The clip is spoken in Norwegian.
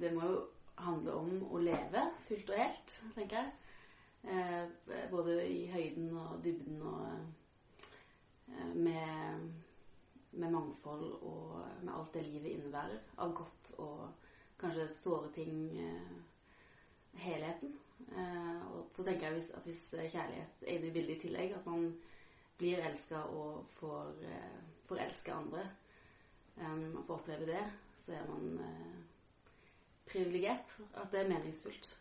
det må jo handle om å leve fullt og helt, tenker jeg. Eh, både i høyden og dybden og eh, med, med, mangfold og med alt det livet innebærer av godt og kanskje såre ting. Eh, helheten. Eh, og så tenker jeg at hvis kjærlighet er inne i bildet i tillegg, at man blir elska og får, eh, får elske andre, um, får oppleve det, så er man privilegert. At det er meningsfullt.